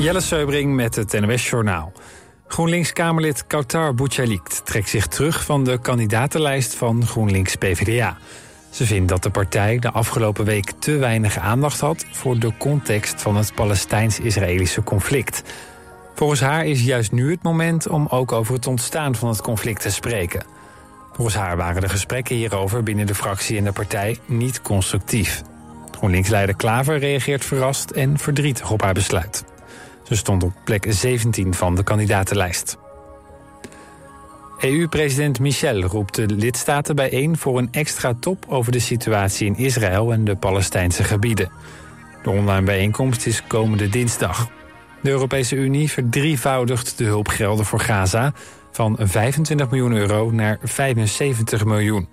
Jelle Seubring met het NOS Journaal. GroenLinks-Kamerlid Kautar Bouchalik trekt zich terug van de kandidatenlijst van GroenLinks-PVDA. Ze vindt dat de partij de afgelopen week te weinig aandacht had voor de context van het Palestijns-Israëlische conflict. Volgens haar is juist nu het moment om ook over het ontstaan van het conflict te spreken. Volgens haar waren de gesprekken hierover binnen de fractie en de partij niet constructief. GroenLinks-leider Klaver reageert verrast en verdrietig op haar besluit. Ze stond op plek 17 van de kandidatenlijst. EU-president Michel roept de lidstaten bijeen voor een extra top over de situatie in Israël en de Palestijnse gebieden. De online bijeenkomst is komende dinsdag. De Europese Unie verdrievoudigt de hulpgelden voor Gaza van 25 miljoen euro naar 75 miljoen.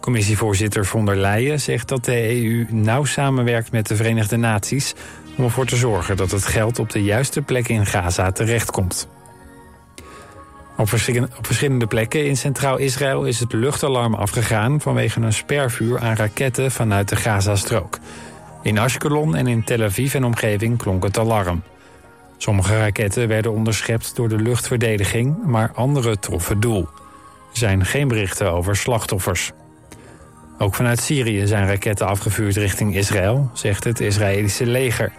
Commissievoorzitter von der Leyen zegt dat de EU nauw samenwerkt met de Verenigde Naties om ervoor te zorgen dat het geld op de juiste plekken in Gaza terechtkomt. Op verschillende plekken in Centraal Israël is het luchtalarm afgegaan vanwege een spervuur aan raketten vanuit de Gazastrook. In Ashkelon en in Tel Aviv en omgeving klonk het alarm. Sommige raketten werden onderschept door de luchtverdediging, maar andere troffen doel. Er zijn geen berichten over slachtoffers. Ook vanuit Syrië zijn raketten afgevuurd richting Israël, zegt het Israëlische leger.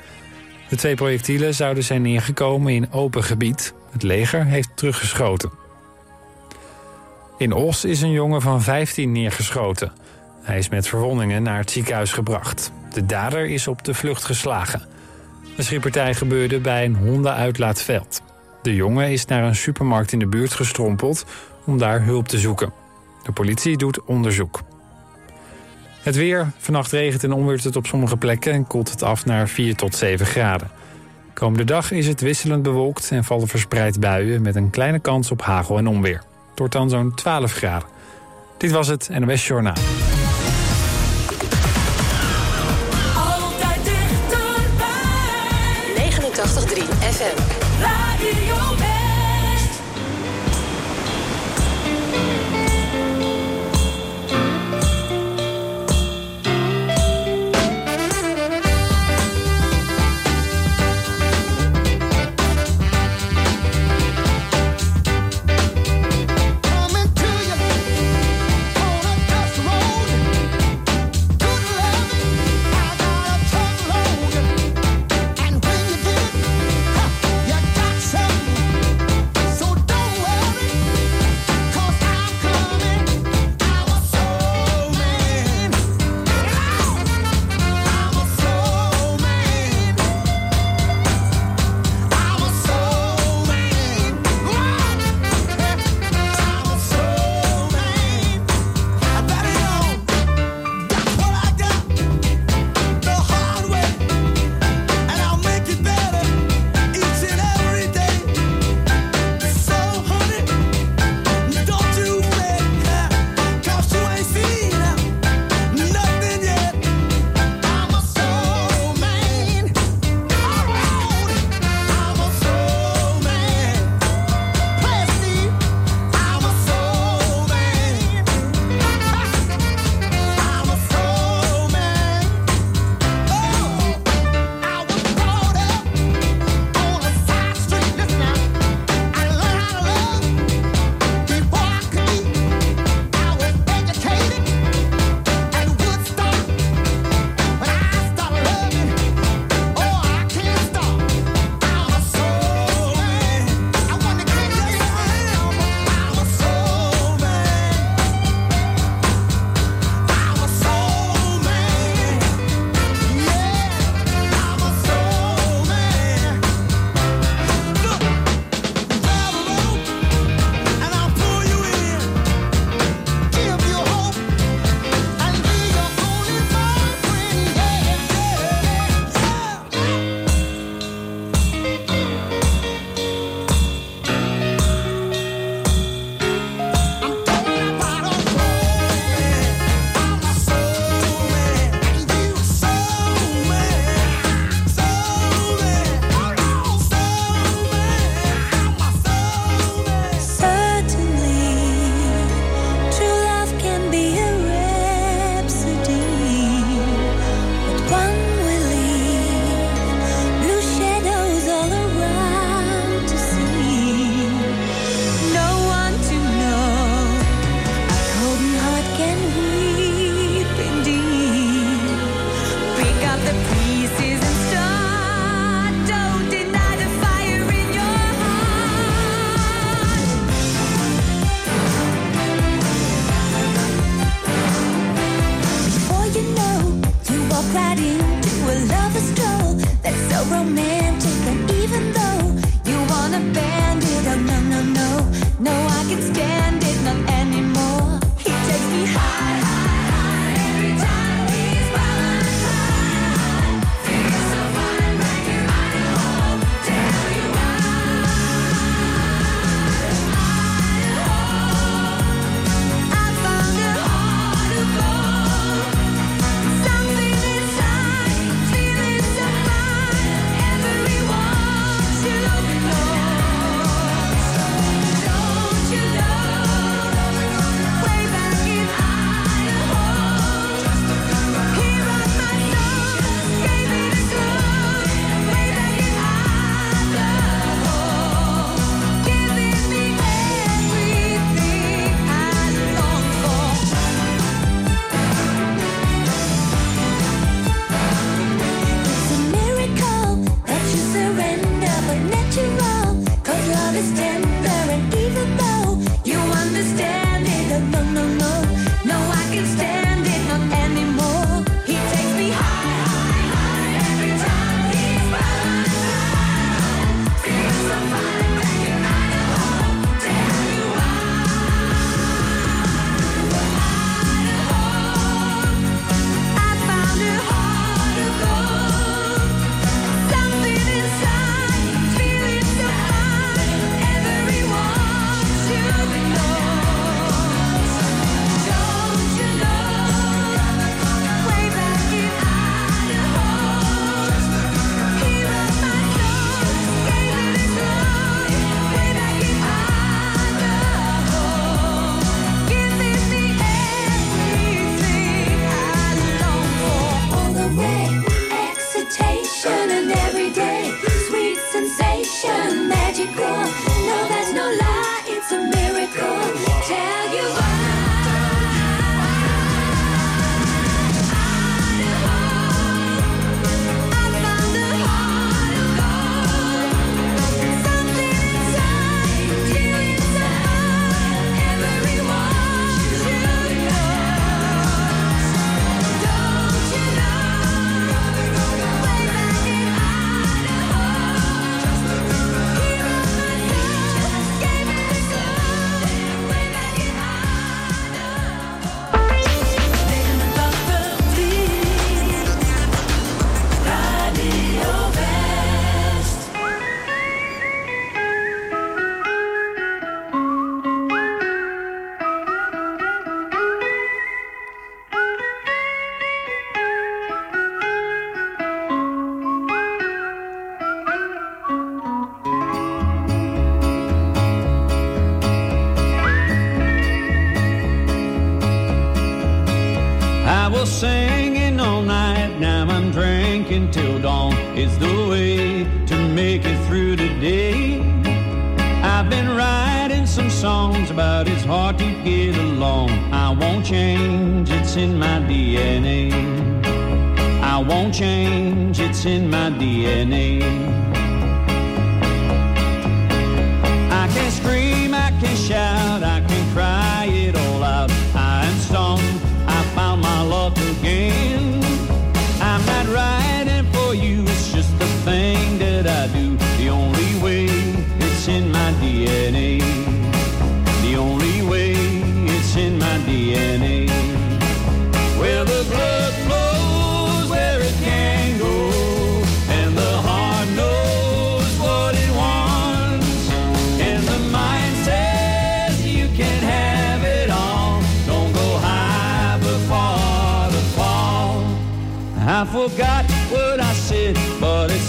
De twee projectielen zouden zijn neergekomen in open gebied. Het leger heeft teruggeschoten. In Os is een jongen van 15 neergeschoten. Hij is met verwondingen naar het ziekenhuis gebracht. De dader is op de vlucht geslagen. De schietpartij gebeurde bij een hondenuitlaatveld. De jongen is naar een supermarkt in de buurt gestrompeld om daar hulp te zoeken. De politie doet onderzoek. Het weer. Vannacht regent en onweert het op sommige plekken en koelt het af naar 4 tot 7 graden. Komende dag is het wisselend bewolkt en vallen verspreid buien met een kleine kans op hagel en onweer. Wordt dan zo'n 12 graden. Dit was het NOS Journaal.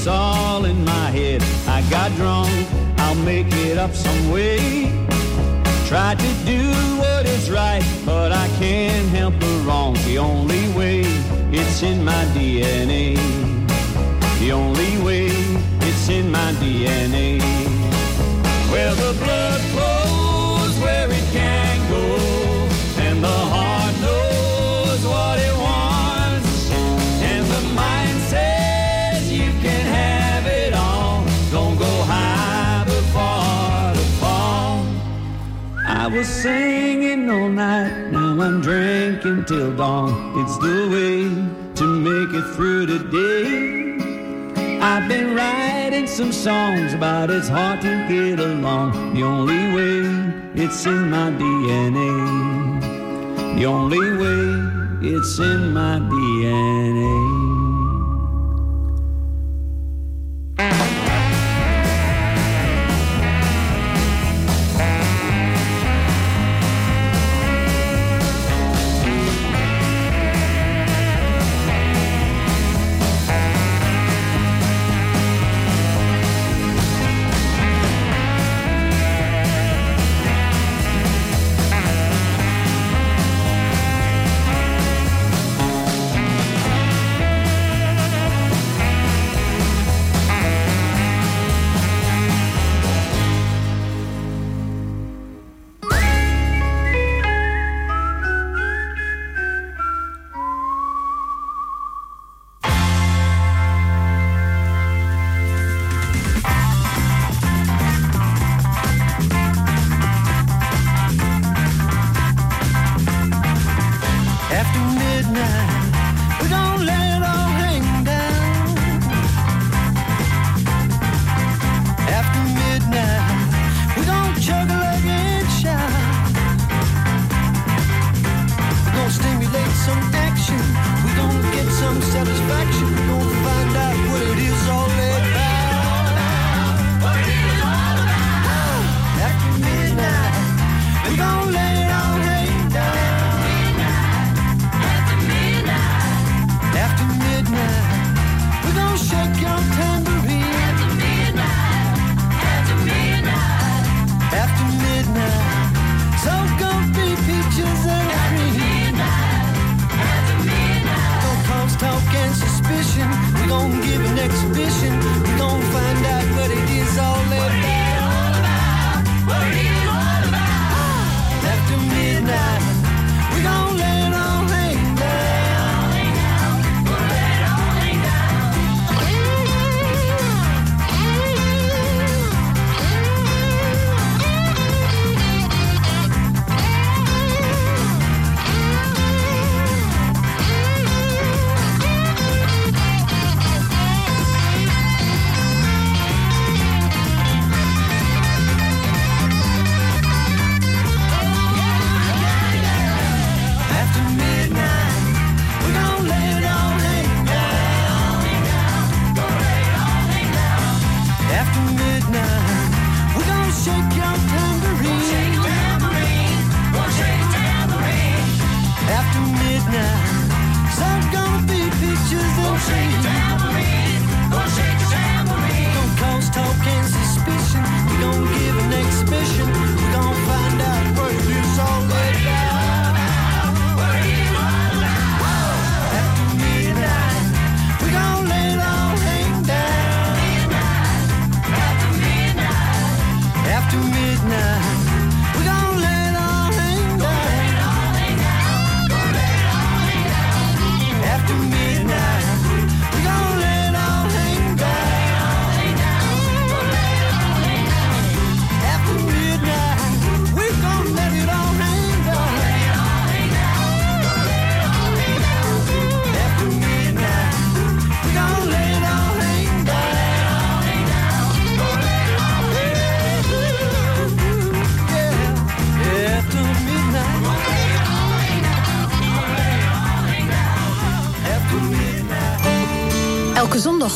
All in my head. I got drunk. I'll make it up some way. Tried to do what is right, but I can't help the wrong. The only way it's in my DNA. The only way it's in my DNA. Where the blood flows, where it can. I was singing all night, now I'm drinking till dawn. It's the way to make it through the day. I've been writing some songs about it's hard to get along. The only way, it's in my DNA. The only way, it's in my DNA.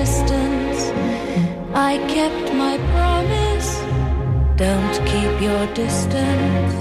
distance. I kept my promise. Don't keep your distance.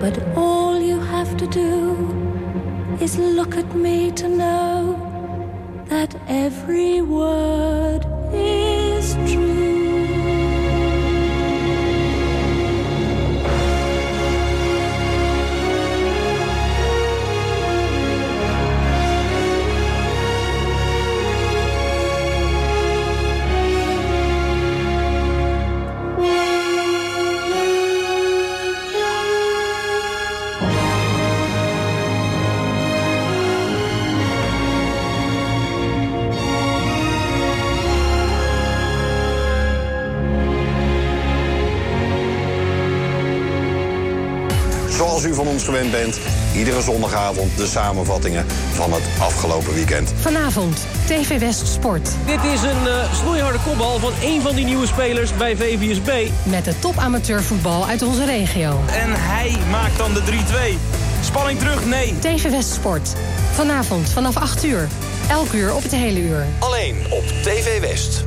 But all you have to do is look at me to know that every word is true. gewend bent. Iedere zondagavond de samenvattingen van het afgelopen weekend. Vanavond, TV West Sport. Dit is een eh, snoeiharde kopbal van een van die nieuwe spelers bij VVSB. Met de top amateurvoetbal uit onze regio. En hij maakt dan de 3-2. Spanning terug, nee. TV West Sport. Vanavond vanaf 8 uur. Elk uur op het hele uur. Alleen op TV West.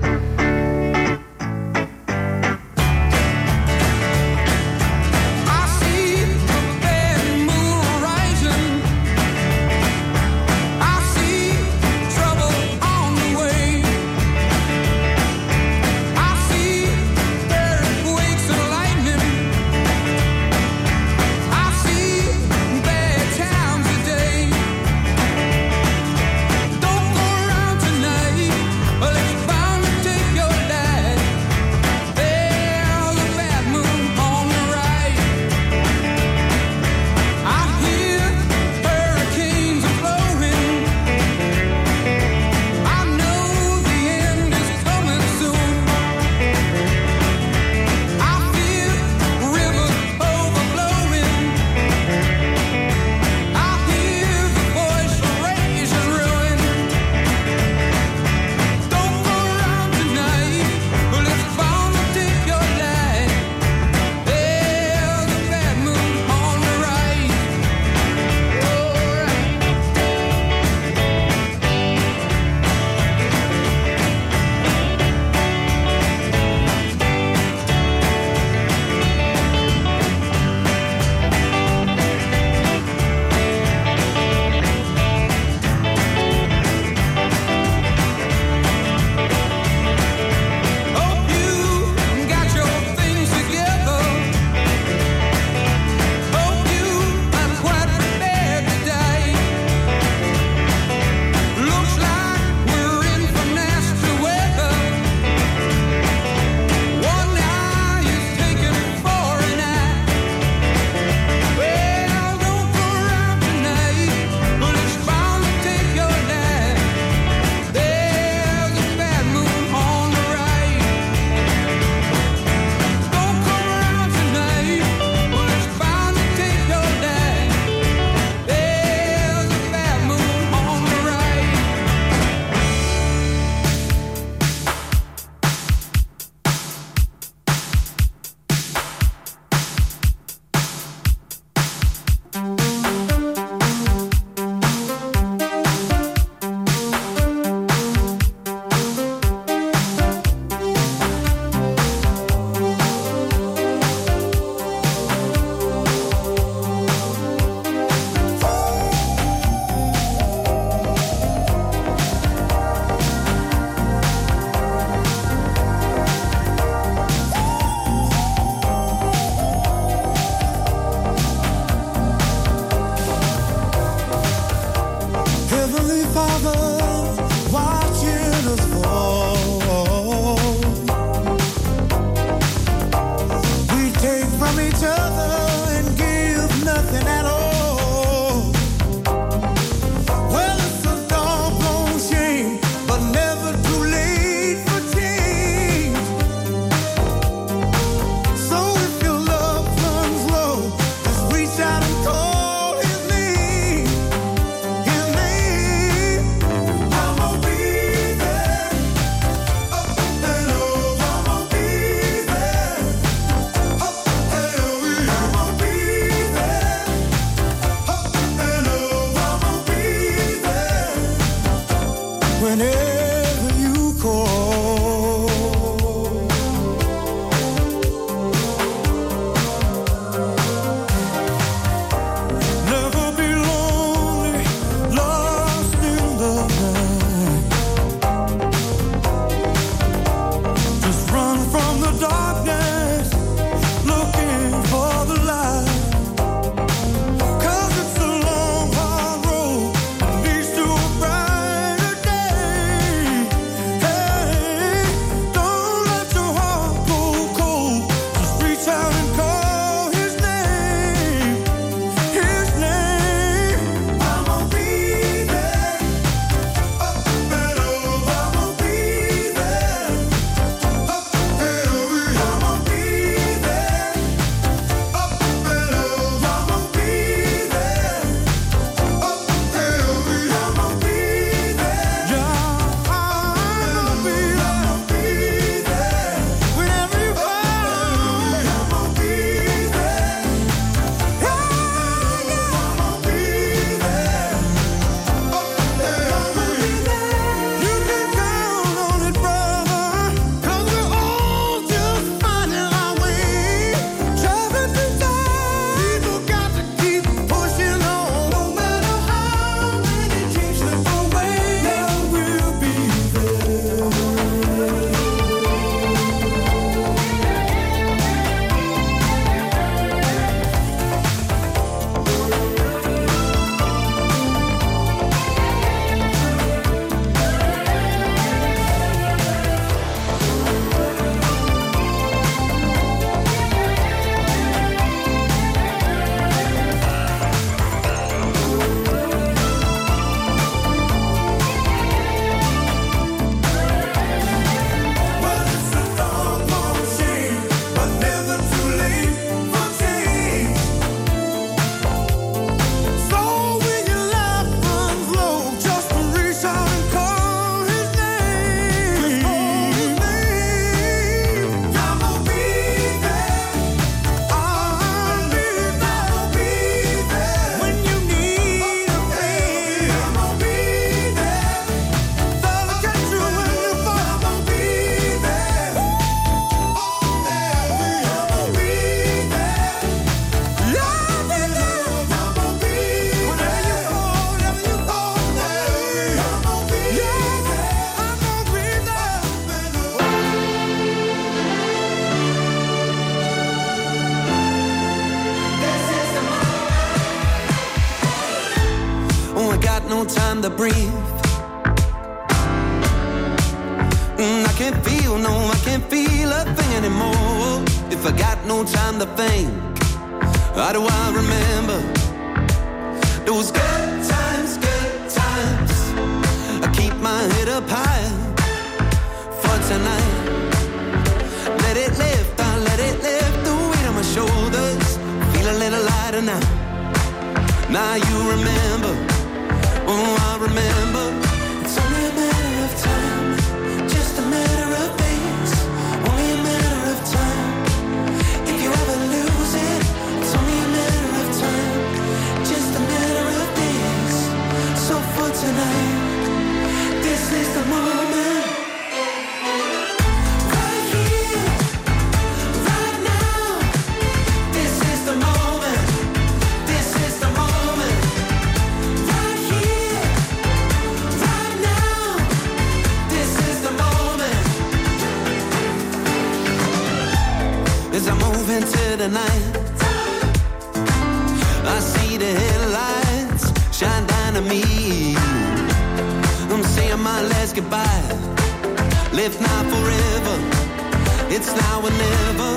I think? How do I remember those good times, good times? I keep my head up high for tonight. Let it lift, I let it lift the weight on my shoulders. Feel a little lighter now. Now you remember, oh, I remember. It's now or never.